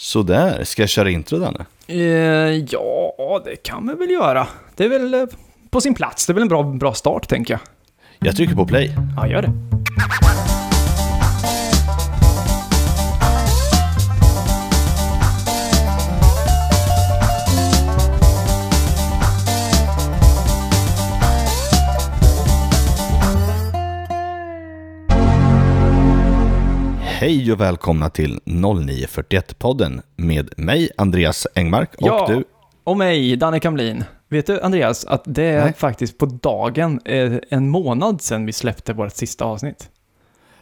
Sådär, ska jag köra intro Danne? Eh, ja, det kan vi väl göra. Det är väl eh, på sin plats. Det är väl en bra, bra start, tänker jag. Jag trycker på play. Ja, gör det. Hej och välkomna till 0941-podden med mig, Andreas Engmark, och ja, du. och mig, Danne Kamlin. Vet du, Andreas, att det är Nej. faktiskt på dagen eh, en månad sedan vi släppte vårt sista avsnitt.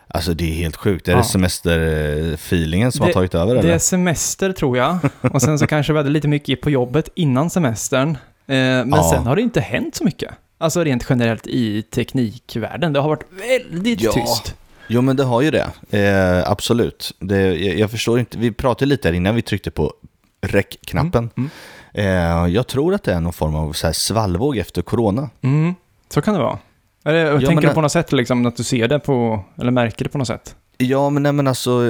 Alltså det är helt sjukt. Är Ja. det semesterfeelingen som har Det- tagit över Det eller? är semester, tror jag. Och sen så kanske vi hade lite mycket på jobbet innan semestern. Eh, men Ja. sen har det inte hänt så mycket. Alltså rent generellt i teknikvärlden. Det har varit väldigt Ja. tyst. Jo men det har ju det. Eh, absolut. Det, jag, jag förstår inte. Vi pratade lite här innan vi tryckte på rec-knappen. Mm, Eh, jag tror att det är någon form av så här svallvåg efter corona. Mm, så kan det vara. Eller, Ja, tänker men du det- på något sätt, liksom, att du ser det på, eller märker det på något sätt? Ja, men, nej, men alltså,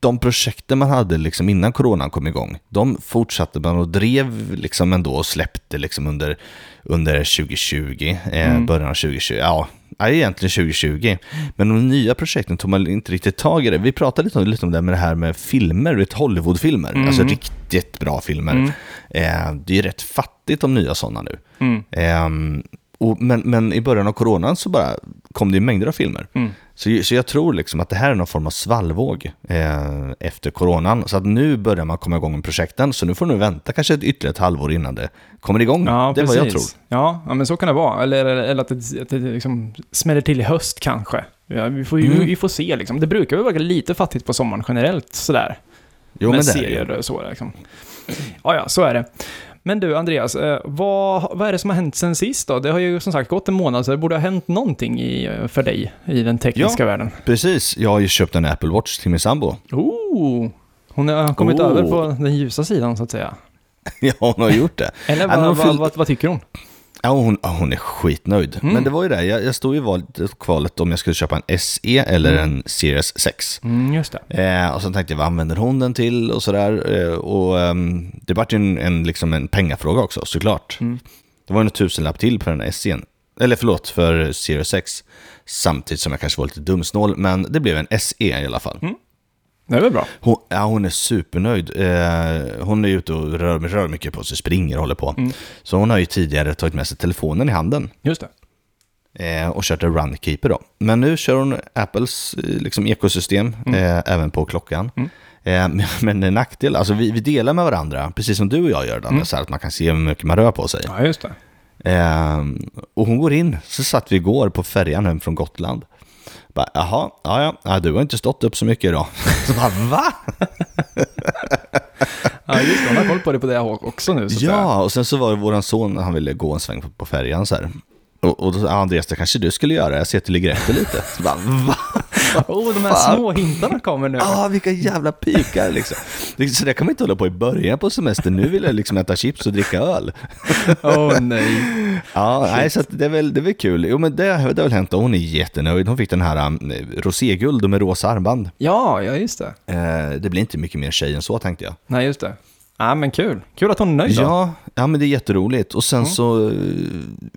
de projekten man hade liksom innan coronan kom igång, de fortsatte man och drev liksom ändå och släppte liksom under, under 2020, eh, Mm. början av 2020, ja, ja, egentligen 2020. Men de nya projekten tog man inte riktigt tag i det. Vi pratade lite om, lite om det med det här med filmer, vet, Hollywoodfilmer, Mm. alltså riktigt bra filmer. Mm. Eh, det är rätt fattigt om nya sådana nu. Mm. Ehm, och, men, men i början av coronan så bara kom det mängder av filmer. Mm. Så, så jag tror liksom att det här är någon form av svallvåg eh, efter coronan. Så att nu börjar man komma igång med projekten, så nu får du vänta kanske ett ytterligare ett halvår innan det kommer igång. Ja, det är precis. vad jag tror. Ja, ja, men så kan det vara. Eller, eller, att det, att det liksom smäller till i höst kanske. Ja, vi, får, Mm. vi får se liksom. Det brukar väl vara lite fattigt på sommaren generellt sådär. Jo, med men det är det ju. serier och så liksom. Ja, ja, så är det. Men du, Andreas, eh, vad, vad är det som har hänt sen sist då? Det har ju som sagt gått en månad, så det borde ha hänt någonting i, för dig i den tekniska världen. Precis, jag har ju köpt en Apple Watch till min sambo. Oh! Hon har kommit Oh. över på den ljusa sidan, så att säga. ja, hon har gjort det. Eller Ja, vad, vad, vad, vad tycker hon? Ja, hon, hon är skitnöjd. Mm. Men det var ju det, jag, jag stod i valet kvalet om jag skulle köpa en SE eller Mm. en Series 6. Mm, just det. Eh, och så tänkte jag, vad använder hon den till och sådär. Eh, och ehm, det vart ju en, en, liksom en pengafråga också, såklart. Mm. Det var ju en tusenlapp till på den här SE'n. Eller förlåt, för Series 6. Samtidigt som jag kanske var lite dumsnål, men det blev en SE i alla fall. Det är väl bra. Hon, ja, hon är supernöjd. Eh, hon är ute och rör, rör mycket på sig, springer och håller på. Mm. Så hon har ju tidigare tagit med sig telefonen i handen. Just det. Eh, och kört en Runkeeper då. Men nu kör hon Apples eh, liksom, ekosystem eh, även på klockan. Mm. Eh, men- men en nackdel, alltså vi, vi delar med varandra, precis som du och jag gör Danne, Mm. så att man kan se hur mycket man rör på sig. Ja, just det. Eh, och hon går in, så satt vi igår på färjan hem från Gotland. Bara, Jaha, ja, ja, ja, du har inte stått upp så mycket idag. Så bara, va? Ja, just det. Hon har koll på det på det också nu, så. Ja, och sen så var det våran son, han ville gå en sväng på, på färjan så här. Och, och då sa Andreas, det kanske du skulle göra, jag ser att du ligger efter lite. Så bara, va? Oh, de här Fan. små hintarna kommer nu. Ja, ah, vilka jävla pikar liksom. Det- Så det kan man inte hålla på i början på semestern. Nu vill jag liksom äta chips och dricka öl. Åh nej. Ja, nej, så det, är väl, det är väl kul. Jo, men det, det har väl hänt och hon är jättenöjd. Hon fick den här um, roséguld med rosa armband. Ja, ja just det. Eh, det blir inte mycket mer tjej än så tänkte jag. Nej, just det. Ja, men kul. Kul att hon är nöjd då. Ja, ja, men det är jätteroligt. Och sen Mm. så eh,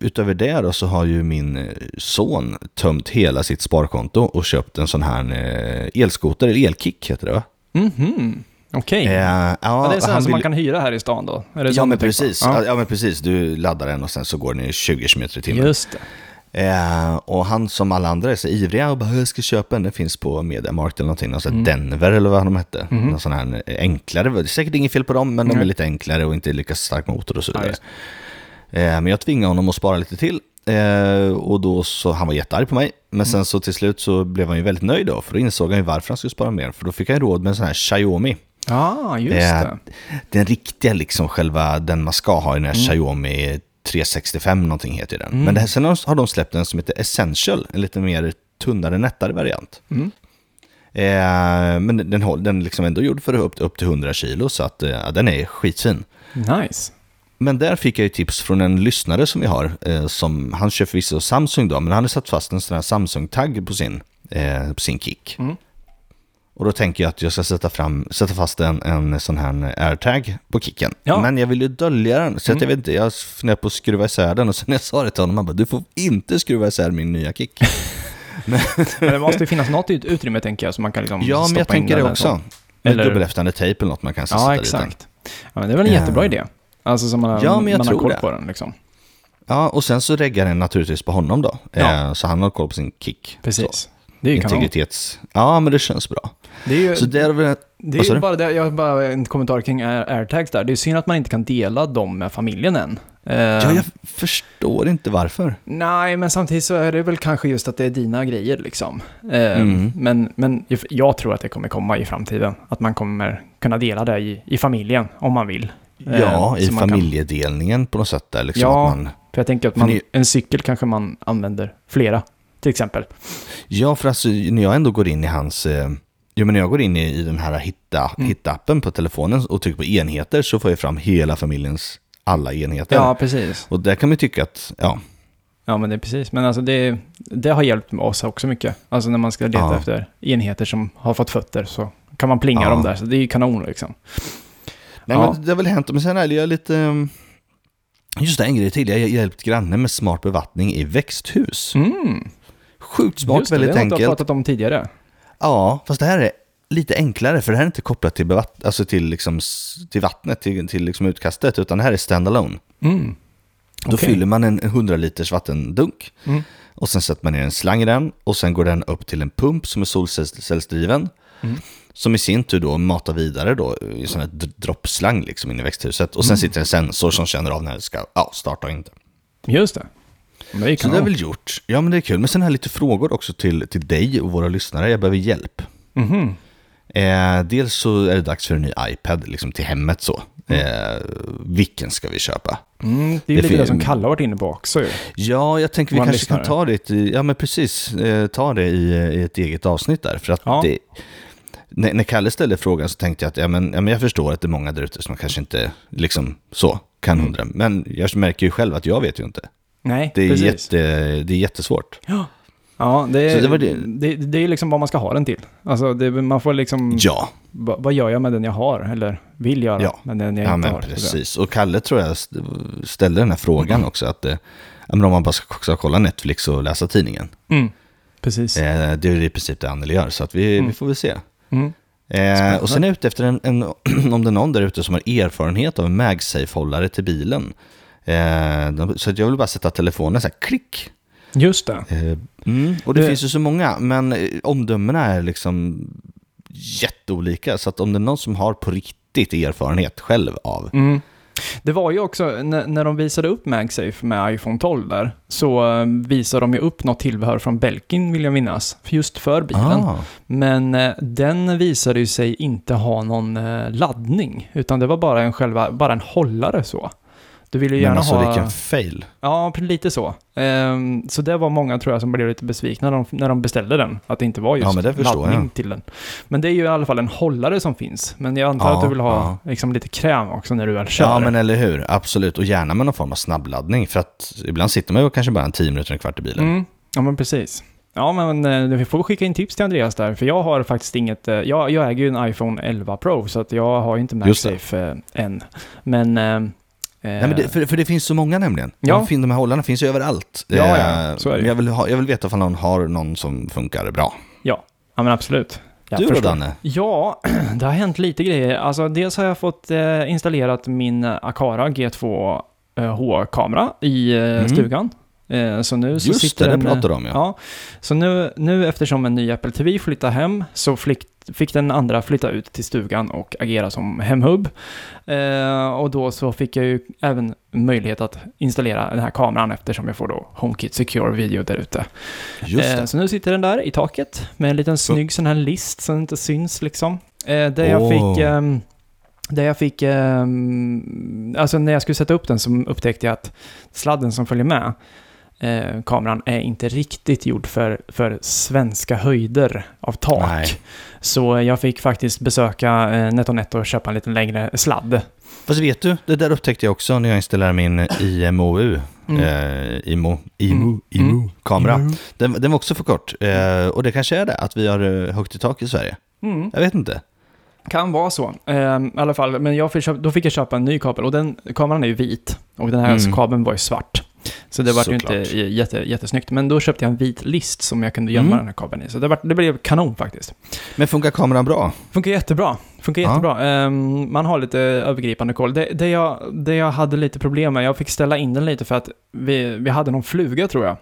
utöver det då så har ju min eh, son tömt hela sitt sparkonto och köpt en sån här eh, elskoter, eller elkick heter det va? Mhm. Okej. Eh, ja, Ja, det är han som man vill- kan hyra här i stan då? Ja men precis. Ja. ja men precis, du laddar den och sen så går den i 20 km i timmen. Just det. Eh, och han som alla andra är så ivriga och bara jag ska köpa en, den finns på Mediamarkt eller någonting, här Mm. Denver eller vad de hette. Mhm. Någon sån här enklare, det är säkert inget fel på dem men de är lite enklare och inte lika stark motor och så Ja, vidare. just eh, men jag tvingade honom att spara lite till. Eh, och då så, han var jättearg på mig. Men Mm. sen så till slut så blev han ju väldigt nöjd då, för då insåg han ju varför han skulle spara mer. För då fick han råd med en sån här Xiaomi. Ja, just Eh, det. Den riktiga, liksom själva, den man ska ha i den här Mm. Xiaomi 365 någonting heter den. Men det här, sen har de släppt en som heter Essential, en lite mer tunnare, nättare variant. Mm. Eh, men den, håll- den är liksom ändå gjord för upp, upp till 100 kilo, så att, eh, den är skitfin. Nice. Men där fick jag ju tips från en lyssnare som vi har, eh, som, han kör förvisso Samsung då, men han har satt fast en sån här Samsung-tagg på sin, eh, på sin kick. Mm. Och då tänker jag att jag ska sätta, fram, sätta fast en, en sån här airtag på kicken. Ja. Men jag vill ju dölja den, så Mm. jag vet inte, jag funderar på att skruva isär den och sen när jag sa det till honom, han bara, du får inte skruva isär min nya kick. Men det måste ju finnas något ut- utrymme tänker jag, så man kan liksom ja, men jag tänker det också. så. Med Eller- dubbelhäftande tejp eller något man kan sätta Ja, dit den. exakt. Ja, men det är väl en Ja. jättebra idé. Alltså som man, har- Ja, men jag man har tror koll det. på den liksom. Ja, och sen så reggar den naturligtvis på honom då. Ja. Eh, så han har koll på sin kick. Precis. Det är ju Så. kanon. Integritets... Ja, men det känns bra. Det är ju, Så det är väl... det sa är bara det, jag har bara en kommentar kring air- airtags där. Det är synd att man inte kan dela dem med familjen än. Eh, Ja, jag förstår inte varför. Nej, men samtidigt så är det väl kanske just att det är dina grejer liksom. Eh, Mm. Men, men jag tror att det kommer komma i framtiden. Att man kommer kunna dela det i, i familjen om man vill. Eh, Ja, i så kan- familjedelningen på något sätt där. Liksom Ja. att man, För jag tänker att man, ni- en cykel kanske man använder flera, till exempel. ja, för alltså när jag ändå går in i hans... Eh, jo, men när jag går in i, i den här hitta, Mm. hitta-appen på telefonen och trycker på enheter så får jag fram hela familjens alla enheter. Ja, precis. Och där kan man tycka att, ja, Ja, men det är precis. Men alltså det, det har hjälpt oss också mycket. Alltså när man ska leta Ja. efter enheter som har fått fötter så kan man plinga Ja. dem där. Så det är ju kanon liksom. Nej, Ja. men det har väl hänt, men sen är jag lite... um, Just det, en grej till. Jag har hjälpt grannen med smart bevattning i växthus. Mm. Sjukt smart, Just det, väldigt det något du har enkelt. pratat om tidigare. Ja, fast det här är lite enklare, för det här är inte kopplat till, alltså till, liksom, till vattnet, till, till liksom utkastet, utan det här är standalone. Mm. Då Okej. fyller man en 100 liters vattendunk Mm. och sen sätter man ner en slang i den och sen går den upp till en pump som är solcellsdriven. Mm. Som i sin tur då matar vidare då i sån här droppslang liksom in i växthuset. Och sen Mm. sitter en sensor som känner av när det ska ja, starta och inte. Just det. Det Så det är väl gjort. Ja men det är kul. Men sen har jag lite frågor också till, till dig och våra lyssnare. Jag behöver hjälp. Mhm. Eh, dels så är det dags för en ny iPad liksom till hemmet så. Eh, vilken ska vi köpa? Mm, det är Det ju lite det som Kalle har varit inne på också ju. Ja, jag tänker vi kanske kan lyssnare. ta det i, ja men precis, eh, ta det i, i ett eget avsnitt där. För att Ja. det, när, när Kalle ställde frågan så tänkte jag att ja, men, ja, men jag förstår att det är många där ute som kanske inte liksom så kan Mm. hundra. Men jag märker ju själv att jag vet ju inte. Nej, Det är, precis. jätte, det är jättesvårt. Ja, det Så är, det det, det. det, är liksom vad man ska ha den till. Alltså, det, man får liksom... Ja, va- vad gör jag med den jag har? Eller vill göra Ja. med den jag ja inte men har? precis. Och Kalle tror jag st- ställde den här frågan också. Att, eh, ja, men om man bara ska, ska kolla Netflix och läsa tidningen. Mm. Precis. Eh, det är i princip det Anneli gör, så att vi, Mm. vi får väl se. Mm. Eh, och sen är jag ute efter en, en om det är någon där ute som har erfarenhet av en MagSafe-hållare till bilen. Eh, så jag vill bara sätta telefonen så här, klick. Just det. Mm, och det, Det- finns ju så många, men eh, omdömena är liksom jätteolika. Så att om det är någon som har på riktigt erfarenhet själv av, Mm. Det var ju också, när, de visade upp MagSafe med iPhone 12 där, så visade de ju upp något tillbehör från Belkin, vill jag minnas, just för bilen. Ah, Men den visade ju sig inte ha någon laddning, utan det var bara en, själva, bara en hållare så. Du ville ju men gärna alltså ha... vilken fail. Ja, lite så. Ehm, så det var många tror jag som blev lite besvikna när de, när de beställde den. Att det inte var just Ja, men laddning jag. till den. Men det är ju i alla fall en hållare som finns. Men jag antar Ja, att du vill ha ja. liksom, lite kräm också när du väl kör. Ja, men eller hur. Absolut. Och gärna med någon form av snabbladdning. För att ibland sitter man ju kanske bara en 10 minuter, en kvart i bilen. Mm. Ja, men precis. Ja, men eh, vi får skicka in tips till Andreas där, för jag har faktiskt inget... eh, Jag, jag äger ju en iPhone 11 Pro, så att jag har inte. MagSafe eh, än. Men... Eh, Nej, men det, för, för det finns så många nämligen. Ja. De, fin- de här hållarna finns ju överallt. Ja, ja, Eh, så är det. jag vill, ha, jag vill veta om någon har någon som funkar bra. ja, ja, men absolut. Jag du då. Danne? Ja, det har hänt lite grejer. Alltså, dels har jag fått eh, installerat min Akara G2 eh, H-kamera i eh, Mm. stugan. Eh, så nu så Just sitter det, det pratar du om ja. Ja, så nu, nu eftersom en ny Apple TV flyttar hem så flick, fick den andra flytta ut till stugan och agera som hemhubb. Eh, och då så fick jag ju även möjlighet att installera den här kameran eftersom jag får då HomeKit Secure Video där ute. Just Eh, så nu sitter den där i taket med en liten snygg sån här list som inte syns liksom. Eh, där jag Åh. fick... ehm, där jag fick... ehm, alltså när jag skulle sätta upp den så upptäckte jag att sladden som följer med eh, kameran är inte riktigt gjord för, för svenska höjder av tak. Nej. Så jag fick faktiskt besöka eh, NetOnNet och köpa en lite längre sladd. Fast vet du, det där upptäckte jag också när jag installerade min IMOU. Mm. Eh, IMO, IMO, Mm. IMO, Mm. kamera. Den, den var också för kort. Eh, och det kanske är det, att vi har eh, högt i tak i Sverige. Mm. Jag vet inte. Kan vara så. Ehm, I alla fall, men jag fick då fick jag köpa en ny kabel och den kameran är ju vit och den här Mm. kabeln var ju svart. Så det var ju inte jätte, jättesnyggt. Men då köpte jag en vit list som jag kunde gömma Mm. den här kabeln i. Så det, var, det blev kanon faktiskt. Men funkar kameran bra? Funkar jättebra. Funkar Ja. jättebra. Ehm, man har lite övergripande koll. Det, det, jag, det jag hade lite problem med, jag fick ställa in den lite för att vi, vi hade någon fluga tror jag.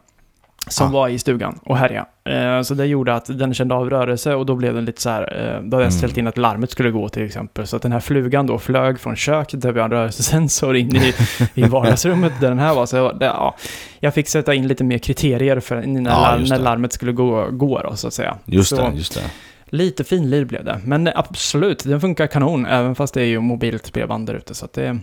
Som Ja. var i stugan och härjade. Eh, så det gjorde att den kände av rörelse och då blev den lite så här, eh, då hade jag Mm. ställt in att larmet skulle gå till exempel. Så att den här flugan då flög från köket där vi har en rörelsesensor in i, i vardagsrummet där den här var. Så det, ja, jag fick sätta in lite mer kriterier för när, larm, just när larmet skulle gå, gå då, så att säga. Just så, det, just det. Lite finlir blev det, men absolut, den funkar kanon, även fast det är ju mobilt bredband där ute. Så att det,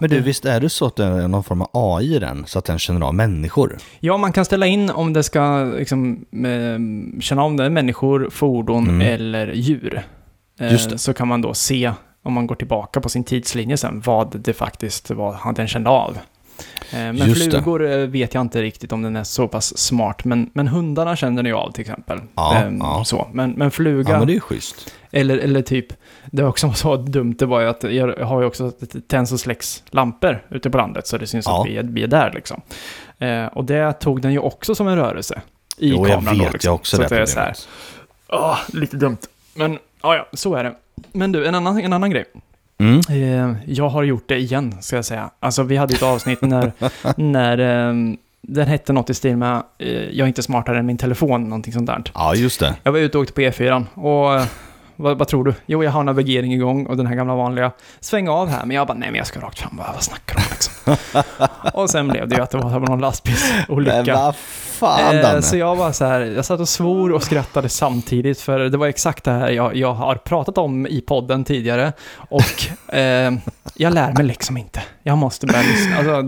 Men du, visst är det så att det är någon form av AI i den, så att den känner av människor? ja, man kan ställa in om det ska liksom, eh, känna om det är människor, fordon Mm. eller djur. Eh, Just det. Så kan man då se, om man går tillbaka på sin tidslinje sen, vad det faktiskt var han den kände av. Eh, Men Just det. flugor eh, vet jag inte riktigt om den är så pass smart, men, men hundarna känner den ju av till exempel. Ja, Ehm, ja. Så. Men, men fluga... Ja, men det är ju schysst. Eller, eller typ, det också var så dumt, det var ju att jag har ju också tänds och släcks lampor ute på landet, så det syns Ja. att vi är, vi är där liksom. Eh, och det tog den ju också som en rörelse i Jo, jag kameran vet, då, liksom. jag också så det är så här, problemet. åh, lite dumt. Men, ja, ja, så är det. Men du, en annan, en annan grej. Mm. Eh, jag har gjort det igen, ska jag säga. Alltså, vi hade ett avsnitt när, när eh, den hette något i stil med eh, “Jag är inte smartare än min telefon”, någonting sånt där. Ja, just det. Jag var ute och åkte på E4 och eh, vad, vad tror du? Jo, jag har navigering igång och den här gamla vanliga sväng av här, men jag bara nej, men jag ska rakt fram. Vad, vad snackar du om liksom? och sen blev det ju att det var någon lastbilsolycka. Fan, Eh, Danne? så jag var så här, jag satt och svor och skrattade samtidigt för det var exakt det här jag, jag har pratat om i podden tidigare och eh, jag lär mig liksom inte. Jag måste börja lyssna. Alltså,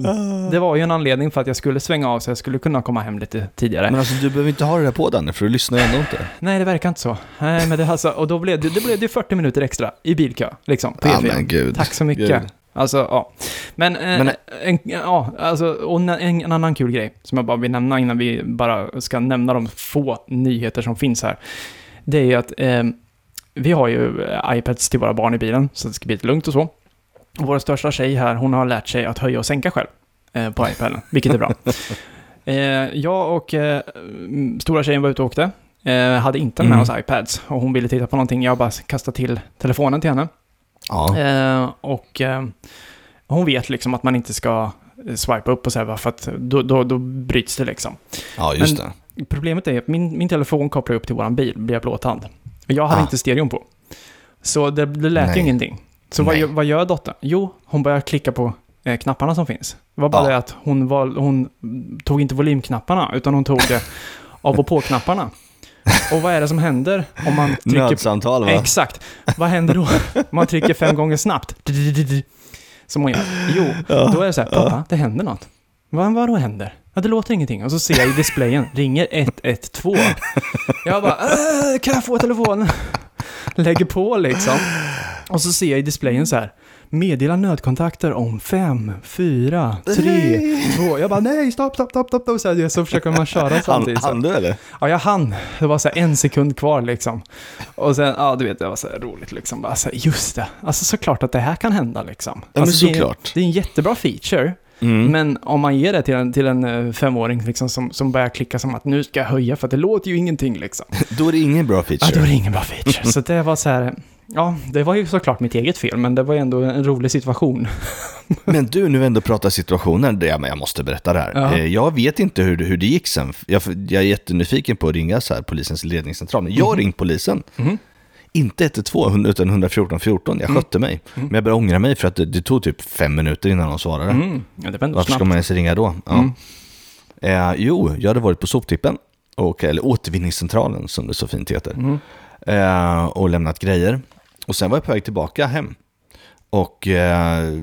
det var ju en anledning för att jag skulle svänga av så jag skulle kunna komma hem lite tidigare. Men alltså, du behöver inte ha det där på Danne, för du lyssnar ju ändå inte. Nej, det verkar inte så. Nej, men det, alltså, och då blev det, det blev det 40 minuter extra i bilkö, liksom, på Ja, E4. men gud. Tack så mycket. Gud. Alltså, ja. Men, eh, Men- en, ja, alltså, och en, en annan kul grej som jag bara vill nämna innan vi bara ska nämna de få nyheter som finns här. Det är ju att eh, vi har ju eh, iPads till våra barn i bilen, så det ska bli lite lugnt och så. Och vår största tjej här, hon har lärt sig att höja och sänka själv eh, på iPaden, vilket är bra. eh, jag och eh, stora tjejen var ute och åkte. Eh, hade inte med Mm. oss iPads och hon ville titta på någonting. Jag bara kastade till telefonen till henne. Ja, Eh, och eh, hon vet liksom att man inte ska eh, swipa upp och så här, för att då, då, då bryts det liksom. ja just det. Problemet är att min, min telefon kopplar upp till våran bil via blåtand. Jag hade Ah. inte stereon på. Så det, det lät Nej. ju ingenting. Så vad, vad gör dottern? Jo, hon börjar klicka på eh, knapparna som finns. Det var bara Ja. det att hon, var, hon tog inte volymknapparna, utan hon tog det av och på-knapparna. Och vad är det som händer om man trycker. Nödsamtal va? Exakt. Vad händer då? Man trycker fem gånger snabbt. Som hon gör. Jo, då är det så här, pappa, det händer något. Vad, vad då händer? Ja, det låter ingenting. Och så ser jag i displayen, ringer 112. Jag bara, "Äh, kan jag få telefonen? Lägger på liksom. Och så ser jag i displayen så här, meddela nödkontakter om fem, fyra, tre, två. Jag bara, nej, stopp, stopp, stopp, stopp. Så, här, så försöker man köra samtidigt. så. han du eller? Ja, jag hann. Det var så här en sekund kvar liksom. Och sen, ja du vet, det var så här roligt liksom. Bara så här, just det. Alltså såklart att det här kan hända liksom. men alltså, det är- såklart. Det är en jättebra feature. Mm. Men om man ger det till en, till en eh, femåring liksom, som, som börjar klicka som att nu ska jag höja för att det låter ju ingenting liksom. Då är det ingen bra Ja, feature. då är det ingen bra feature. Så det var så här, ja, det var ju såklart mitt eget fel, men det var ju ändå en rolig situation. Men du, nu ändå pratar men jag måste berätta det här. Ja. Eh, Jag vet inte hur, hur det gick sen. Jag, jag är jättenyfiken på att ringa så här, polisens ledningscentral. Men jag har ringt polisen. Mhm. Inte 112 utan 114 14. Jag Mm. skötte mig. Mm. Men jag började ångra mig för att det, det tog typ fem minuter innan de svarade. Mm. Ja, det var Varför ska snabbt. man ens ringa då? Ja. Mm. Eh, jo, jag hade varit på soptippen, och, eller återvinningscentralen som det så fint heter, Mm. Eh, och lämnat grejer. Och sen var jag på väg tillbaka hem. Och eh,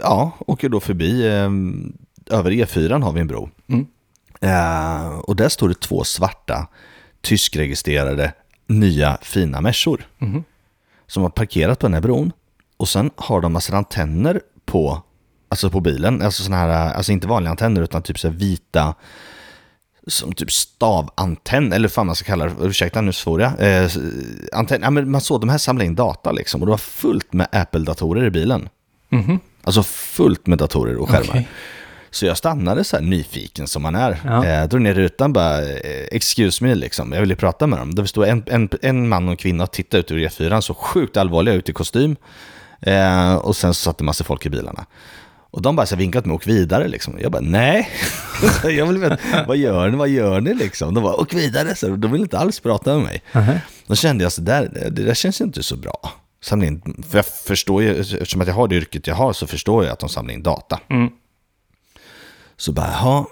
ja, åker då förbi, eh, över E4 har vi en bro. Mm. Eh, och där står det två svarta, tyskregistrerade, nya fina Mercor Mhm. som har parkerat på den här bron. Och sen har de massor antenner på, alltså på bilen. Alltså sådana här, alltså inte vanliga antenner utan typ så vita, som typ stavantenn, eller fan man ska kalla det, ursäkta nu svor jag. Eh, antenn, ja, men man såg de här samla in data liksom, och det var fullt med Apple-datorer i bilen. Mhm. Alltså fullt med datorer och skärmar. Okej. Så jag stannade så här nyfiken som man är. Ja. Eh, drog ner rutan bara, eh, excuse me liksom, jag ville prata med dem. Det stod en, en, en man och en kvinna och tittade ut ur E4, så sjukt allvarliga ut i kostym. Eh, och sen så satt det massa folk i bilarna. Och de bara så vinkat mig, åk vidare liksom. Jag bara, nej. jag vill veta, vad gör ni, vad gör ni liksom? De bara, åk vidare. Så de vill inte alls prata med mig. Aha. Då kände jag så där, det där känns inte så bra. Samla in, för jag förstår ju, eftersom att jag har det yrket jag har så förstår jag att de samlar in data. Mm. Så bara, jaha,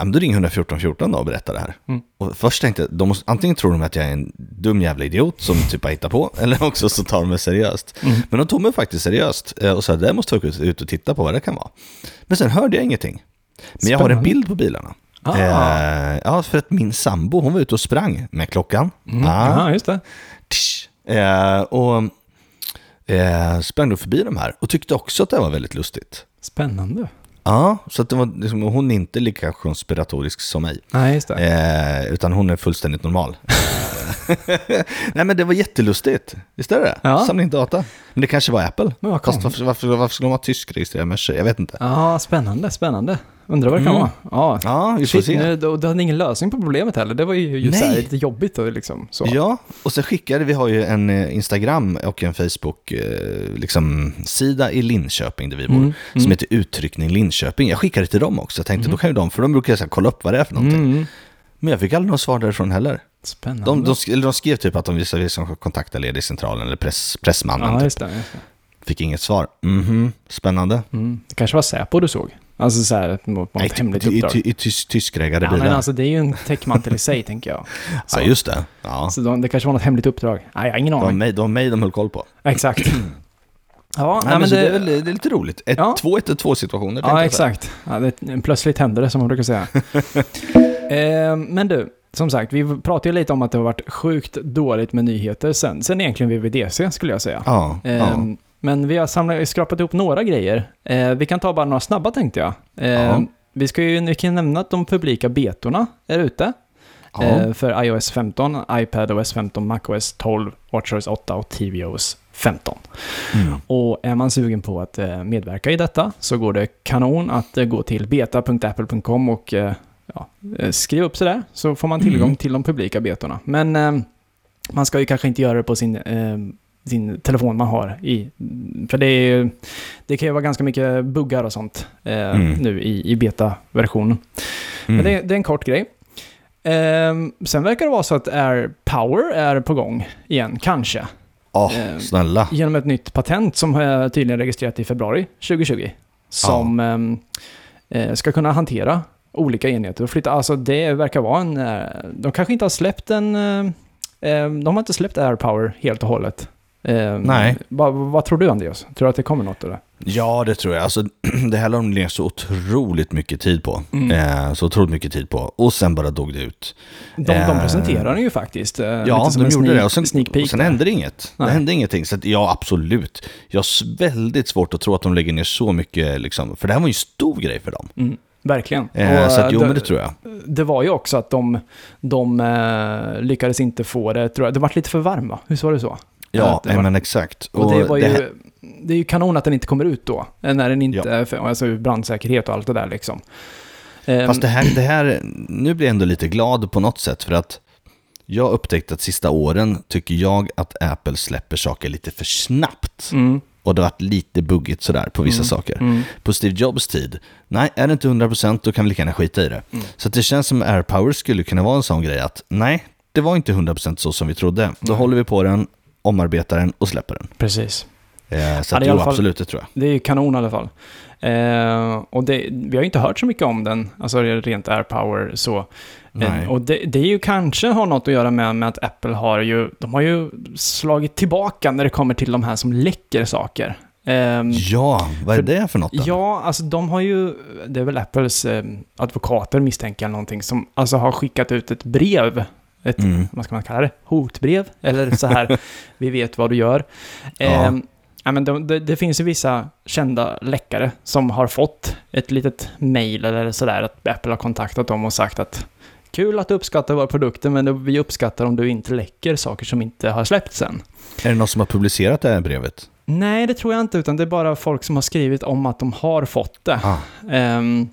eh, då ringer 114 14 då och berättar det här. Mm. Och först tänkte jag, de måste, antingen tror de att jag är en dum jävla idiot som typ har hittat på, eller också så tar de mig seriöst. Mm. Men de tog mig faktiskt seriöst eh, och sa, det måste vi ut och titta på vad det kan vara. Men sen hörde jag ingenting. Men jag har en Spännande. bild på bilarna. Ah. Eh, ja, för att min sambo, hon var ute och sprang med klockan. Mm. Ah. Ja, just det. Tsch. Eh, och eh, sprang då förbi de här och tyckte också att det var väldigt lustigt. Spännande. Ja, så att det var liksom, hon är inte lika konspiratorisk som mig. Nej, just det. Eh, utan hon är fullständigt normal. Nej men det var jättelustigt. Visst är det Ja. Samla in data. Men det kanske var Apple. Vad Fast varför, varför, varför skulle de ha tysk registrerad Merca? Jag vet inte. Ja, spännande, spännande. Undrar vad det kan Mm. vara. Ja, Ja, vi får Shit, se. nu, då, du hade ingen lösning på problemet heller. Det var ju just så här, lite jobbigt och liksom så. Ja, och så skickade vi har ju en eh, Instagram och en Facebook eh, liksom, sida i Linköping där vi bor. Mm, Som heter Uttryckning Linköping. Jag skickade till dem också. Jag tänkte då kan ju de, för de brukar så här, kolla upp vad det är för någonting. Mm. Men jag fick aldrig något svar därifrån heller. Spännande. De, de, sk- de skrev typ att de visste som kontakta ledningscentralen eller press, pressmannen. ja, typ. just det. Just det. Fick inget svar. Mhm, spännande. Mm. det kanske var Säpo du såg. Alltså så här, ett- mot mot ett hemligt i, i, uppdrag. i, i tys, tyskrägade Ja, bilar. men alltså det är ju en täckmantel i sig, tänker jag. Så, ja, just det. Ja. så de, det kanske var något hemligt uppdrag. Nej, jag har ingen Det aning. det var mig de höll koll på. Exakt. Ja, Nej, men så det, är väl, det är lite roligt. Ett, Ja. Två 1 2 situationer. Ja, exakt. Ja, det, plötsligt hände det, som man brukar säga. eh, men du, som sagt, vi pratade ju lite om att det har varit sjukt dåligt med nyheter sen, sen egentligen VVDC, skulle jag säga. Ja, ja. Ehm, Men vi har samlat, skrapat ihop några grejer. Eh, vi kan ta bara några snabba tänkte jag. Eh, Ja. Vi ska ju vi kan nämna att de publika betorna är ute. ja. Eh, för iOS 15, iPadOS 15, MacOS 12, WatchOS 8 och tvOS 15. Mm. Och är man sugen på att eh, medverka i detta så går det kanon att eh, gå till beta.apple.com och eh, ja, eh, skriva upp sig där så får man tillgång Mm. till de publika betorna. Men eh, man ska ju kanske inte göra det på sin, eh, sin telefon man har i, för det, är, det kan ju vara ganska mycket buggar och sånt eh, Mm. nu i, i beta-versionen. Mm. Men det, det är en kort grej. Ehm, sen verkar det vara så att Air Power är på gång igen, kanske. Eh, snälla. Genom ett nytt patent som är tydligen registrerat i februari 2020. Som eh, ska kunna hantera olika enheter och flytta. Alltså det verkar vara en... eh, De kanske inte har släppt en... eh, eh, De har inte släppt Air Power helt och hållet. Nej. Vad, vad tror du Andreas? Tror du att det kommer något eller? Ja, det tror jag. Alltså, det här la de ner så otroligt mycket tid på. Mm. Så otroligt mycket tid på. Och sen bara dog det ut. De, de Eh, presenterar den ju faktiskt. Ja, de gjorde det. Och sen, och sen hände det inget. Nej. Det hände ingenting. Så att, ja, absolut. Jag har väldigt svårt att tro att de lägger ner så mycket, liksom, för det här var ju en stor grej för dem. Mm, verkligen. Eh, Och, så att, jo, det- men det tror jag. Det var ju också att de, de eh, lyckades inte få det, tror jag. Det var lite för varm va? Hur var det så? Ja, det var- men exakt. Och, det var ju... här- Det är ju kanon att den inte kommer ut då. eh, När den inte Ja. för, alltså brandsäkerhet och allt det där liksom. Ehm, Fast det här, det här, nu blir jag ändå lite glad på något sätt för att jag har upptäckt att sista åren tycker jag att Apple släpper saker lite för snabbt. Mm, Och det har varit lite buggigt sådär på vissa Mm. saker. mm, På Steve Jobs tid, nej, är det inte 100% då kan vi lika gärna skita i det. Mm. Så det känns som AirPower skulle kunna vara en sån grej att nej, det var inte 100% så som vi trodde. Då håller vi på den, omarbetar den och släpper den. precis. Eh, så Ja, att det är i jo, fall- absolut, det tror jag. Det är ju kanon i alla fall. Eh, och det, vi har ju inte hört så mycket om den, alltså rent air power så. Eh, och det, det är ju kanske har något att göra med, med att Apple har ju, de har ju slagit tillbaka när det kommer till de här som läcker saker. Ehm, Ja, vad är För- det för något då? Ja, alltså de har ju, det är väl Apples eh, advokater misstänker jag någonting, som alltså har skickat ut ett brev, ett, Mm. vad ska man kalla det, hotbrev, eller så här, vi vet vad du gör. Ja. Eh, ja, men de, det, det finns ju vissa kända läckare som har fått ett litet mail eller sådär, att Apple har kontaktat dem och sagt att kul att du uppskattar våra produkter, men vi uppskattar om du inte läcker saker som inte har släppts än. Är det någon som har publicerat det här brevet? Nej, det tror jag inte, utan det är bara folk som har skrivit om att de har fått det. Ah. Ehm,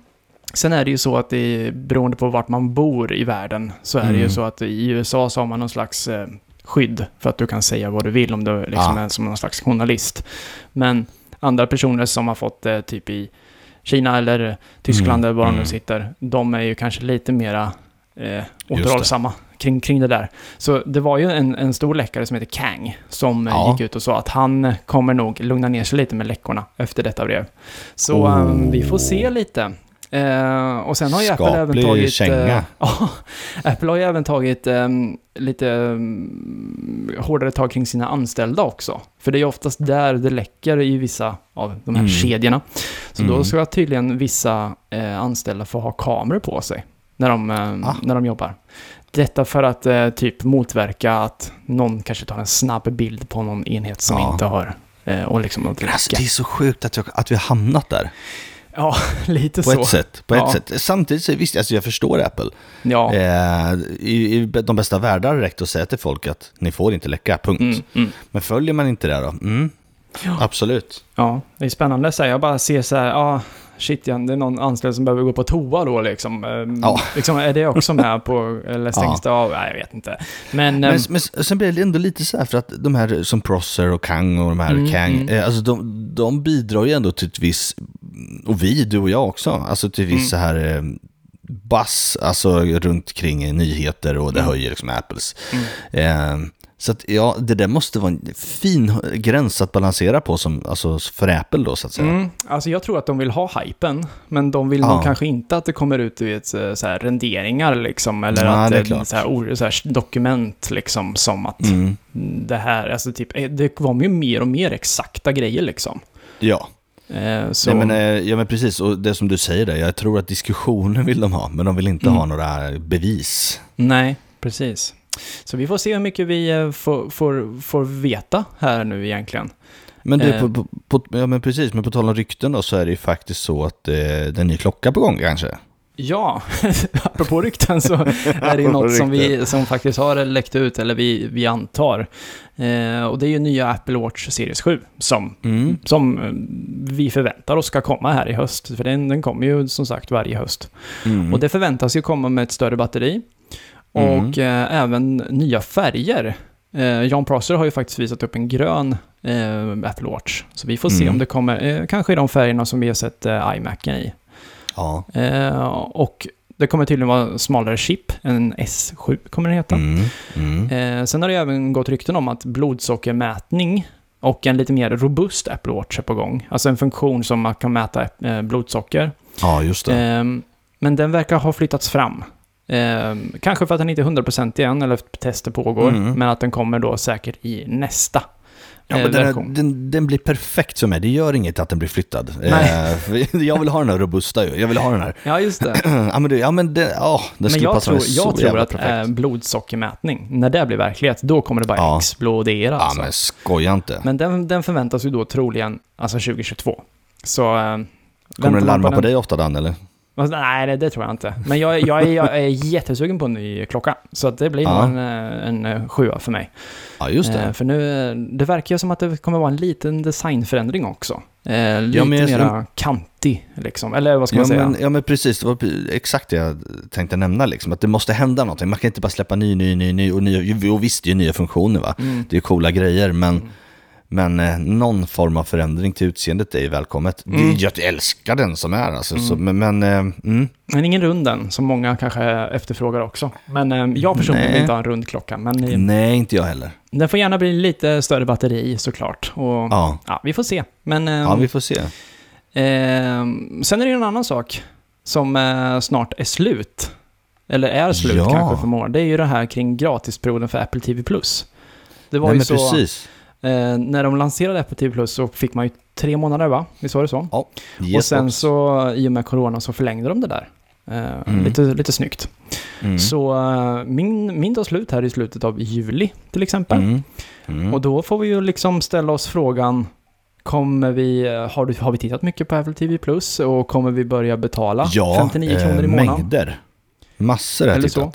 sen är det ju så att det är, beroende på vart man bor i världen, så är det ju Mm. så att i USA så har man någon slags eh, skydd för att du kan säga vad du vill om du liksom Ah. är som någon slags journalist. Men andra personer som har fått det typ i Kina eller Tyskland Mm, eller var de nu mm. sitter, de är ju kanske lite mera eh, återhållsamma kring, kring det där. Så det var ju en, en stor läckare som heter Kang som eh, Ja. gick ut och sa att han kommer nog lugna ner sig lite med läckorna efter detta brev. Så Oh. eh, vi får se lite. Eh, och sen har ju Apple även tagit... känga. eh, Apple har ju även tagit eh, lite um, hårdare tag kring sina anställda också. För det är ju oftast där det läcker i vissa av de här Mm. kedjorna. Så då Mm. ska tydligen vissa eh, anställda få ha kameror på sig när de, eh, Ah. när de jobbar. Detta för att eh, typ motverka att någon kanske tar en snabb bild på någon enhet som Ja. inte har och liksom alltså, det är så sjukt att, jag, att vi har hamnat där. Ja, lite På så. ett sätt. På ett Ja. sätt. Samtidigt så visst, alltså jag förstår Apple. Ja. Eh, i, I de bästa världar räckt att säga till folk att ni får inte läcka, punkt. Mm, mm. Men följer man inte det då? Mm. Ja. Absolut. Ja, det är spännande så här. Jag bara ser så här, ja, shit ja, det är någon anställd som behöver gå på toa då liksom. Ehm, Ja. liksom är det också med på, eller stängs det av? Nej, jag vet inte. Men, Men, ehm, men sen blir det ändå lite så här för att de här som Prosser och Kang och de här Mm, Kang, mm. eh, alltså de, de bidrar ju ändå till ett visst, och vi, du och jag också, alltså till viss Mm. så här eh, buzz, alltså runt kring nyheter och det Mm. höjer liksom Apples. Mm. Eh, så att ja, det där måste vara en fin gräns att balansera på som, alltså för Apple då så att säga. Mm, alltså jag tror att de vill ha hypen, men de vill Ja. nog kanske inte att det kommer ut i ett så här renderingar liksom, eller Nej, att det är så här, så här dokument liksom som att Mm. det här, alltså typ, eh, det kommer ju mer och mer exakta grejer liksom. Ja. Eh, så, Nej, men, eh, ja men precis, och det som du säger där, jag tror att diskussionen vill de ha, men de vill inte Mm. ha några bevis. Nej, precis. Så vi får se hur mycket vi eh, får, får, får veta här nu egentligen. Men du, Eh. på, på, på, ja men precis, men på tal om rykten då så är det ju faktiskt så att eh, det är en ny klocka på gång kanske. Ja, apropå rykten så är det ju något som, vi, som faktiskt har läckt ut, eller vi, vi antar. Eh, och det är ju nya Apple Watch Series 7 som, Mm. som eh, vi förväntar oss ska komma här i höst. För den, den kommer ju som sagt varje höst. Mm. Och det förväntas ju komma med ett större batteri. Mm. Och eh, även nya färger. Eh, John Prosser har ju faktiskt visat upp en grön eh, Apple Watch. Så vi får se Mm. om det kommer, eh, kanske i de färgerna som vi har sett eh, iMacen i. Ja. Eh, och det kommer tydligen vara smalare chip, en S7 kommer den heta. Mm. Mm. Sen har det även gått rykten om att blodsockermätning och en lite mer robust Apple Watch är på gång. Alltså en funktion som man kan mäta blodsocker. Ja, just det. Eh, men den verkar ha flyttats fram. Eh, kanske för att den inte är 100% igen, eller tester pågår, Mm. men att den kommer då säkert i nästa Ja, eh, men den, är, den, den blir perfekt för mig. Det gör inget att den blir flyttad. Nej. Eh, jag vill ha den här robusta ju. Jag vill ha den här. Ja, just det. ja, men det, ja, men det, ja, det Men skulle jag passa tror, mig så jag tror att perfekt. eh, blodsockermätning, när det blir verklighet, då kommer det bara Ja. explodera. ja, alltså. men skoja inte. Men den, den förväntas ju då troligen, alltså 2022. Så... Kommer den larma på, den- dig ofta Dan, eller? Alltså, Nej, det, det tror jag inte. Men jag, jag, är, jag är jättesugen på en ny klocka. Så att det blir Ja. en, en eh, sjua för mig. Ja, just det. Eh, för nu, eh, det verkar ju som att det kommer vara en liten designförändring också. Eh, lite men jag- mera kantig, liksom. Eller vad ska Ja man säga? men, ja men precis, det var exakt det jag tänkte nämna liksom, att det måste hända någonting. Man kan inte bara släppa ny, ny, ny, ny och, ny, och visst, det är ju nya funktioner va. Mm. Det är coola grejer, men, Mm. Men eh, någon form av förändring till utseendet är ju välkommet. Mm. Det, jag älskar den som är alltså, så, Mm. men, men eh, mm, Men ingen rund än, som många kanske efterfrågar också. Men eh, jag personligen Nej. vill inte ha en rund klocka. Men eh, nej inte jag heller. den får gärna bli lite större batteri såklart. Och, ja. Ja, vi får se. Men eh, ja vi får se. eh, sen är det en annan sak som snart är slut. Eller är slut Ja. kanske för många. Det är ju det här kring gratisperioden för Apple TV+. Det var Nej ju så, precis. Eh, när de lanserade Apple TV+, så fick man ju tre månader va? Visst var det så? och Yes, sen box. så, i och med corona, så förlängde de det där. Eh, Mm. lite, lite snyggt. Mm. Så eh, min, min tar slut här i slutet av juli till exempel. Mm. Mm. Och då får vi ju liksom ställa oss frågan, kommer vi, har, du, har vi tittat mycket på Apple TV Plus och kommer vi börja betala ja, 59 kronor i eh, månaden? mängder. Massor har jag Eller så.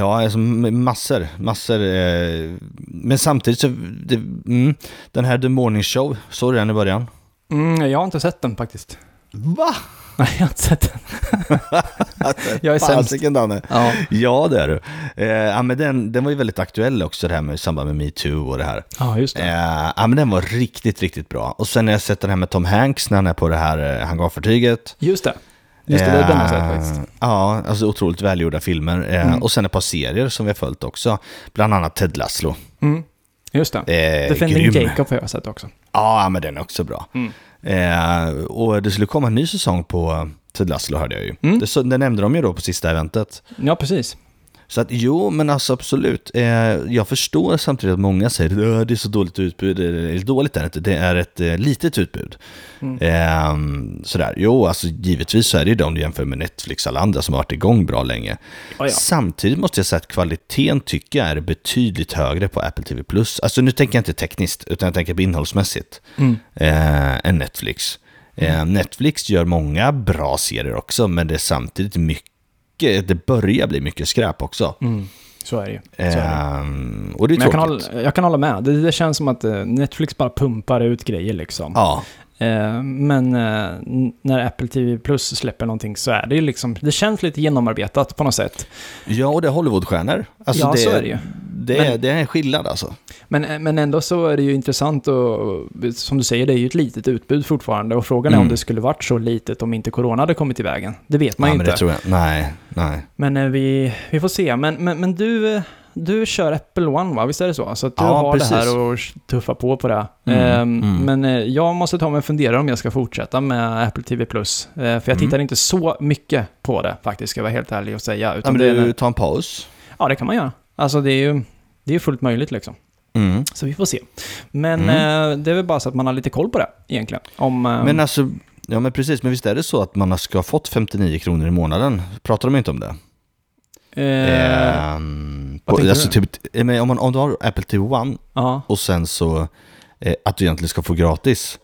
Ja, alltså massor. Massor. Eh, men samtidigt så, det, mm, den här The Morning Show, såg du den i början? Mm, jag har inte sett den faktiskt. Va? Nej, jag har inte sett den. Jag är sämst. Fasiken, Danne. Ja. Ja, det är du. Eh, ja, men den, den var ju väldigt aktuell också, det här med i samband med metoo och det här. ja, just det. Eh, ja, men den var riktigt, riktigt bra. Och sen har jag sett den här med Tom Hanks när han är på det här eh, hangarfartyget. Just det. Just det, det den jag har sett Eh, faktiskt. Ja, alltså otroligt välgjorda filmer. Eh, Mm. Och sen ett par serier som vi har följt också. Bland annat Ted Lasso. Mm. Just det. Eh, Defending grym. Jacob har jag sett också. Ja, men den är också bra. Mm. Eh, och det skulle komma en ny säsong på Ted Lasso hörde jag ju. Mm. Det, det nämnde de ju då på sista eventet. Ja, precis. Så att jo, men alltså absolut. Eh, jag förstår samtidigt att många säger att det är så dåligt utbud. Eller dåligt är det inte, det är ett eh, litet utbud. Mm. Eh, sådär, jo, alltså givetvis så är det ju de om du jämför med Netflix och alla andra som har varit igång bra länge. Ja, ja. Samtidigt måste jag säga att kvaliteten tycker jag är betydligt högre på Apple TV+. Alltså nu tänker jag inte tekniskt, utan jag tänker på innehållsmässigt, Mm. eh, än Netflix. Eh, Netflix gör många bra serier också, men det är samtidigt mycket, det börjar bli mycket skräp också. Mm. Så är det ju. Ehm, och det är Men jag kan, hålla, jag kan hålla med. Det, det känns som att eh, Netflix bara pumpar ut grejer liksom. Ja, Eh, men eh, när Apple TV Plus släpper någonting så är det ju liksom, det känns lite genomarbetat på något sätt. ja, och det är Hollywoodstjärnor. Alltså ja, det, så är det ju. Det, är, det är skillnad alltså. Men, eh, men ändå så är det ju intressant och som du säger, det är ju ett litet utbud fortfarande och frågan är Mm. om det skulle varit så litet om inte corona hade kommit i vägen. Det vet man ja, ju men inte. det tror jag. Nej, nej. Men eh, vi, vi får se. Men, men, men du, du kör Apple One va? Visst är det så? Så att du Ja, har precis. det här och tuffa på på det. Mm, Ehm, mm. Men eh, jag måste ta mig en funderare om jag ska fortsätta med Apple TV Plus. Eh, För jag Mm. tittar inte så mycket på det faktiskt, ska jag vara helt ärlig och säga. Ja, Utan men det är, du, ta en paus. ja, det kan man göra. Alltså det är ju det är fullt möjligt liksom. Mm. Så vi får se. Men Mm. eh, det är väl bara så att man har lite koll på det egentligen. Om, eh, Men alltså, ja men precis, men visst är det så att man ska ha fått 59 kronor i månaden? Pratar de inte om det? eh, Ehm, på, alltså du? typ, eh, om, man, om du har Apple TV One ja. och sen så eh, att du egentligen ska få gratis,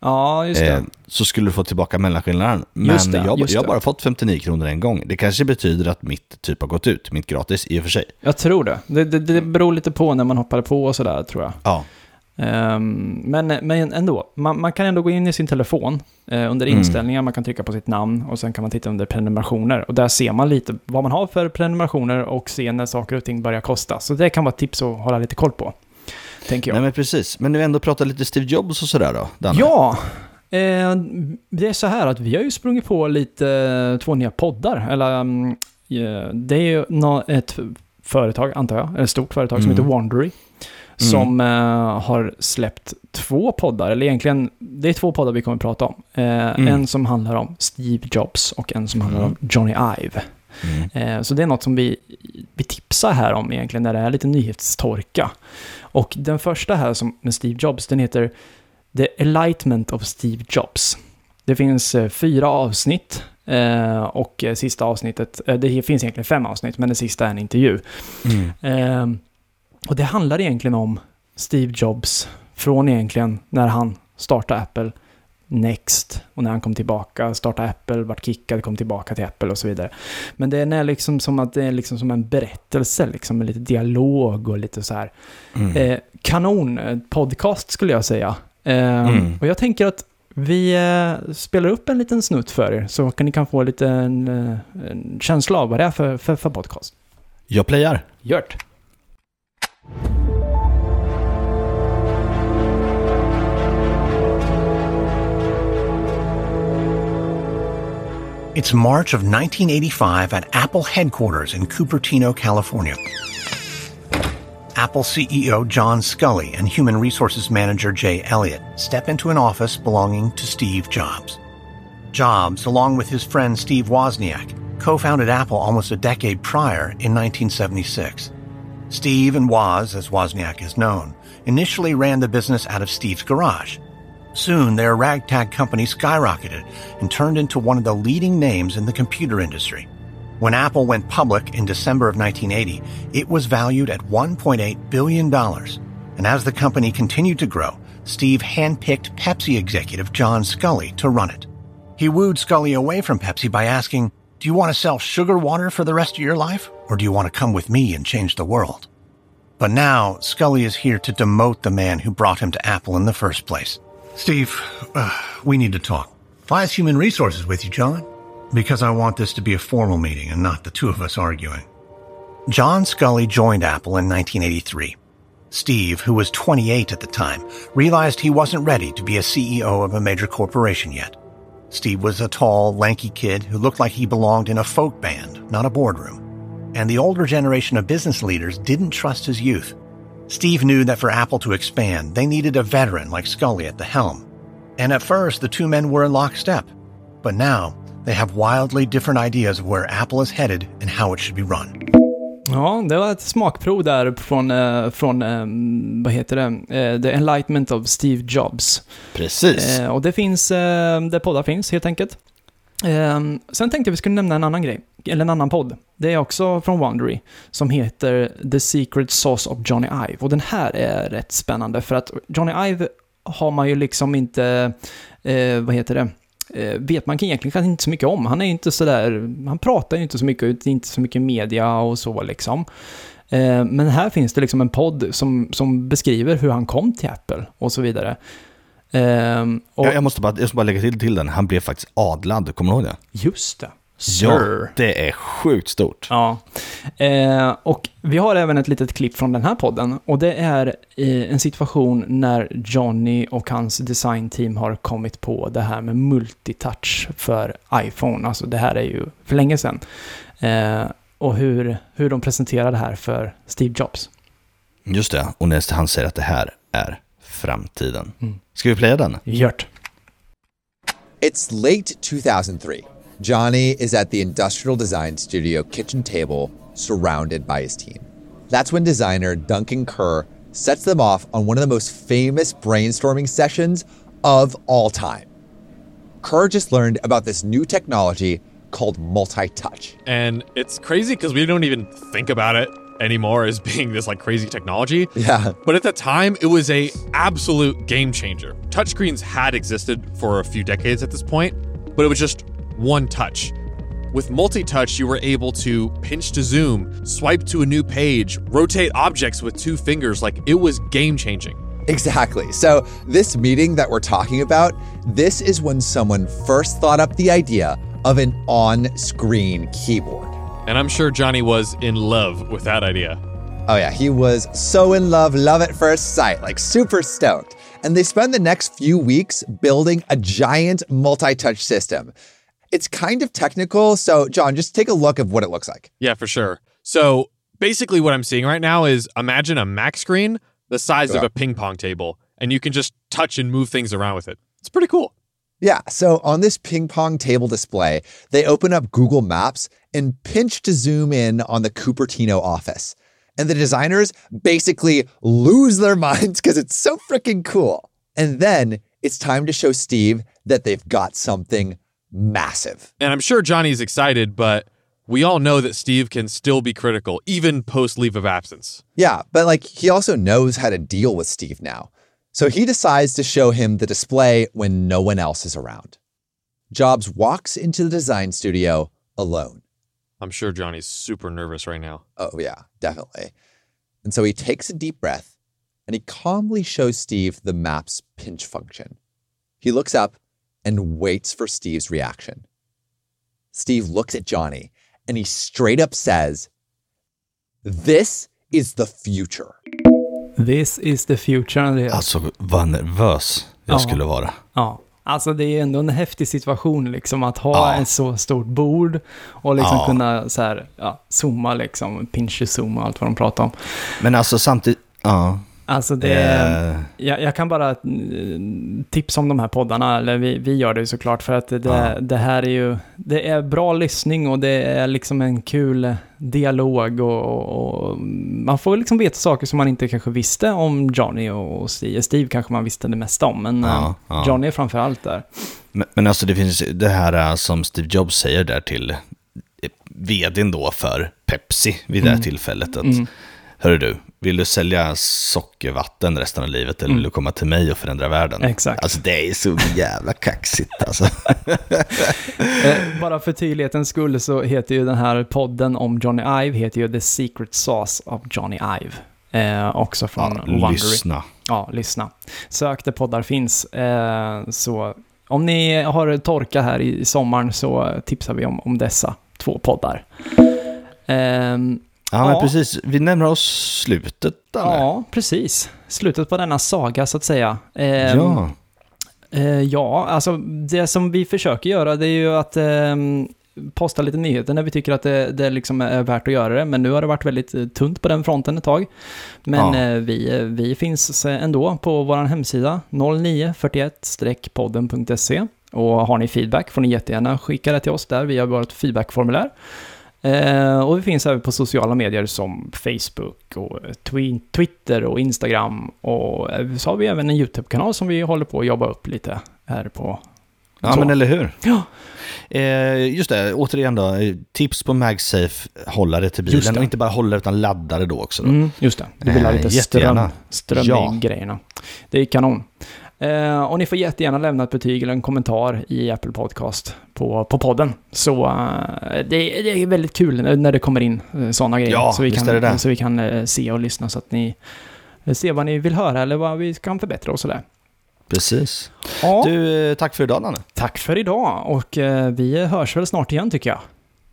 ja, just det. eh, så skulle du få tillbaka mellanskillnaden. Men Just det, jag, just jag har bara fått 59 kronor en gång. Det kanske betyder att mitt typ har gått ut, mitt gratis i och för sig. Jag tror det. Det, det. det beror lite på när man hoppar på och sådär, tror jag. Ja. Ehm, men, men ändå, man, man kan ändå gå in i sin telefon eh, under Mm. inställningar, man kan trycka på sitt namn och sen kan man titta under prenumerationer. Och där ser man lite vad man har för prenumerationer och se när saker och ting börjar kosta. Så det kan vara ett tips att hålla lite koll på, tänker jag. Nej men precis. Men nu ändå prata lite Steve Jobs och sådär då, Danne? Ja, eh, det är så här att vi har ju sprungit på lite eh, två nya poddar. Eller, mm, eh, det är ju ett företag, antar jag, ett stort företag som Mm. heter Wandery. Som eh, har släppt två poddar, eller egentligen, det är två poddar vi kommer att prata om. Eh, En som handlar om Steve Jobs och en som handlar Mm. om Johnny Ive. Mm. Eh, Så det är något som vi, vi tipsar här om egentligen, när det är lite nyhetstorka. Och den första här som, med Steve Jobs, den heter The Enlightenment of Steve Jobs. Det finns eh, fyra avsnitt eh, och eh, sista avsnittet, det finns egentligen fem avsnitt, men det sista är en intervju. Mm. Eh, och det handlar egentligen om Steve Jobs från egentligen när han startade Apple, Next och när han kom tillbaka, startade Apple, vart kickad, kom tillbaka till Apple och så vidare. Men det är liksom som att det är liksom som en berättelse, liksom med lite dialog och lite så här. Mm. Eh, kanon eh, podcast skulle jag säga. Eh, Mm. Och jag tänker att vi eh, spelar upp en liten snutt för er så kan ni kan få lite en, eh, en känsla av vad det är för, för, för podcast. Jag playar. Gjort! It's March of 1985 at Apple headquarters in Cupertino, California. Apple CEO John Scully and Human Resources Manager Jay Elliott step into an office belonging to Steve Jobs. Jobs, along with his friend Steve Wozniak, co founded Apple almost a decade prior in 1976. Steve and Woz, as Wozniak is known, initially ran the business out of Steve's garage. Soon, their ragtag company skyrocketed and turned into one of the leading names in the computer industry. When Apple went public in December of 1980, it was valued at $1.8 billion. And as the company continued to grow, Steve handpicked Pepsi executive John Scully to run it. He wooed Scully away from Pepsi by asking, Do you want to sell sugar water for the rest of your life? Or do you want to come with me and change the world? But now, Scully is here to demote the man who brought him to Apple in the first place. Steve, uh, we need to talk. Why is Human Resources with you, John? Because I want this to be a formal meeting and not the two of us arguing. John Scully joined Apple in 1983. Steve, who was 28 at the time, realized he wasn't ready to be a CEO of a major corporation yet. Steve was a tall, lanky kid who looked like he belonged in a folk band, not a boardroom. And the older generation of business leaders didn't trust his youth. Steve knew that for Apple to expand, they needed a veteran like Scully at the helm. And at first, the two men were in lockstep. But now, they have wildly different ideas of where Apple is headed and how it should be run. Ja, det var ett smakprov där från, eh, från eh, vad heter det, eh, The Enlightenment of Steve Jobs. Precis. Och det finns, där poddar finns helt enkelt. Sen tänkte jag vi skulle nämna en annan grej, eller en annan podd. Det är också från Wondery, som heter The Secret Sauce of Johnny Ive. Och den här är rätt spännande, för att Johnny Ive har man ju liksom inte, eh, vad heter det, eh, vet man egentligen kanske inte så mycket om. Han är inte så där, han pratar ju inte så mycket, inte så mycket media och så liksom. Eh, men här finns det liksom en podd som, som beskriver hur han kom till Apple och så vidare. Ehm, och jag, jag, måste bara, jag måste bara lägga till till den, han blev faktiskt adlad, kommer du ihåg det? just det. Ja, det är sjukt stort. Ja. Eh, och vi har även ett litet klipp från den här podden. Och det är eh, en situation när Johnny och hans designteam har kommit på det här med multitouch för iPhone. Alltså det här är ju för länge sedan. Eh, och hur, hur de presenterar det här för Steve Jobs. Just det, och när han säger att det här är framtiden. Ska vi playa den? Gjort. It's late 2003. Johnny is at the industrial design studio kitchen table, surrounded by his team. That's when designer Duncan Kerr sets them off on one of the most famous brainstorming sessions of all time. Kerr just learned about this new technology called multi touch. And it's crazy because we don't even think about it anymore as being this like crazy technology. Yeah. But at the time, it was a absolute game changer. Touchscreens had existed for a few decades at this point, but it was just one touch. With multi touch, you were able to pinch to zoom, swipe to a new page, rotate objects with two fingers. Like it was game changing. Exactly. So, this meeting that we're talking about, this is when someone first thought up the idea of an on screen keyboard. And I'm sure Johnny was in love with that idea. Oh, yeah, he was so in love, love at first sight, like super stoked. And they spend the next few weeks building a giant multi touch system. It's kind of technical. So, John, just take a look of what it looks like. Yeah, for sure. So basically, what I'm seeing right now is imagine a Mac screen the size of a ping pong table, and you can just touch and move things around with it. It's pretty cool. Yeah, so on this ping pong table display, they open up Google Maps and pinch to zoom in on the Cupertino office. And the designers basically lose their minds because it's so freaking cool. And then it's time to show Steve that they've got something massive. And I'm sure Johnny's excited, but we all know that Steve can still be critical, even post leave of absence. Yeah, but like he also knows how to deal with Steve now. So he decides to show him the display when no one else is around. Jobs walks into the design studio alone. I'm sure Johnny's super nervous right now. Oh, yeah, definitely. And so he takes a deep breath and he calmly shows Steve the map's pinch function. He looks up and waits for Steve's reaction. Steve looks at Johnny and he straight up says, This is the future. This is the future. Andreas. Alltså, vad nervös jag Ja. skulle vara. Ja, alltså det är ändå en häftig situation liksom att ha Ja. ett så stort bord och liksom Ja. kunna så här, ja, zooma liksom, pinch zoom och allt vad de pratar om. Men alltså samtidigt, ja. Alltså det, Eh, jag, jag kan bara eh, tipsa om de här poddarna, eller vi, vi gör det ju såklart för att det, Ja. det här är ju, det är bra lyssning och det är liksom en kul dialog och, och, och man får liksom veta saker som man inte kanske visste om Johnny och Steve. Steve kanske man visste det mesta om, men eh, ja. Johnny är framför allt där. Men, men alltså det finns det här som Steve Jobs säger där till eh, vdn då för Pepsi vid det här tillfället. Att, Hörru du, Vill du sälja sockervatten resten av livet eller vill du komma till mig och förändra världen? Exakt. Alltså det är så jävla kaxigt alltså. Eh, bara för tydlighetens skull så heter ju den här podden om Johnny Ive heter ju The Secret Sauce of Johnny Ive. Eh, också från Ja, Wondery. lyssna. Ja, lyssna. Sök där poddar finns. Eh, så om ni har torka här i sommaren så tipsar vi om, om dessa två poddar. Ehm, Ja, men Ja. precis. Vi närmar oss slutet. Danne. ja, precis. Slutet på denna saga så att säga. Ehm, ja. Eh, ja, alltså det som vi försöker göra det är ju att eh, posta lite nyheter när vi tycker att det, det liksom är värt att göra det. Men nu har det varit väldigt eh, tunt på den fronten ett tag. Men Ja. eh, vi, vi finns eh, ändå på vår hemsida 0941-podden.se. Och har ni feedback får ni jättegärna skicka det till oss där via vårt feedbackformulär. Eh, och vi finns även på sociala medier som Facebook och twi- Twitter och Instagram. Och eh, så har vi även en YouTube-kanal som vi håller på att jobba upp lite här på. Ja, Så. men eller hur? Ja. Eh, just det, återigen då. eh, Tips på MagSafe hållare till bilen. Och inte bara hållare utan laddare då också. Då. Mm, just det, du vill ha Eh, lite ström, jättegärna. ström Ja. grejerna. Det är kanon. Eh, och ni får jättegärna lämna ett betyg eller en kommentar i Apple Podcast på, på podden. Så eh, det, det är väldigt kul när det kommer in uh, sådana grejer. Ja, så vi kan, det. Så vi kan eh, se och lyssna så att ni eh, ser vad ni vill höra eller vad vi kan förbättra och sådär. Precis. Ja, Du, eh, tack för idag Danne. tack för idag och eh, vi hörs väl snart igen tycker jag.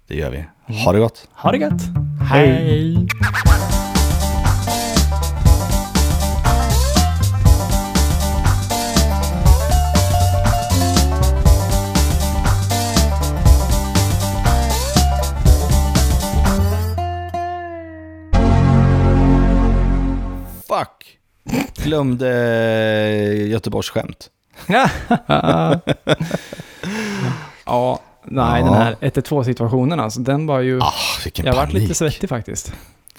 Det gör vi. Ha det gott. Ha det gött! Hej. Fuck. Glömde eh, Göteborgs skämt. ja, nej den här 1-2 situationen alltså, den var ju... Ah, vilken jag panik. varit lite svettig faktiskt.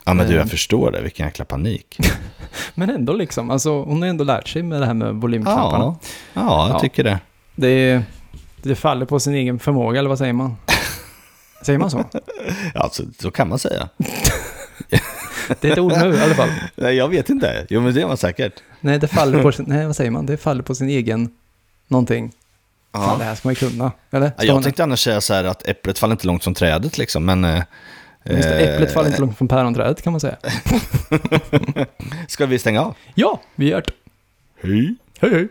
Ja, men du, Eh. jag förstår det. Vilken jäkla panik. Men ändå liksom, alltså hon har ändå lärt sig med det här med volymknapparna. Ja, ja, jag Ja. tycker det. Det, det faller på sin egen förmåga, eller vad säger man? Säger man så? Ja, så, så kan man säga. Det är ett ord nu i alla fall. Nej, jag vet inte. Jo, men det är man säkert. Nej, det faller på sin, nej vad säger man? Det faller på sin egen någonting. Fan, det här ska man ju kunna. Eller? Ja, jag man- tänkte annars säga så här att äpplet faller inte långt från trädet liksom, men... eh, Just det, äpplet faller inte eh, långt från päronträdet kan man säga. Ska vi stänga av? Ja, vi gör det. Hej. Hej, hej.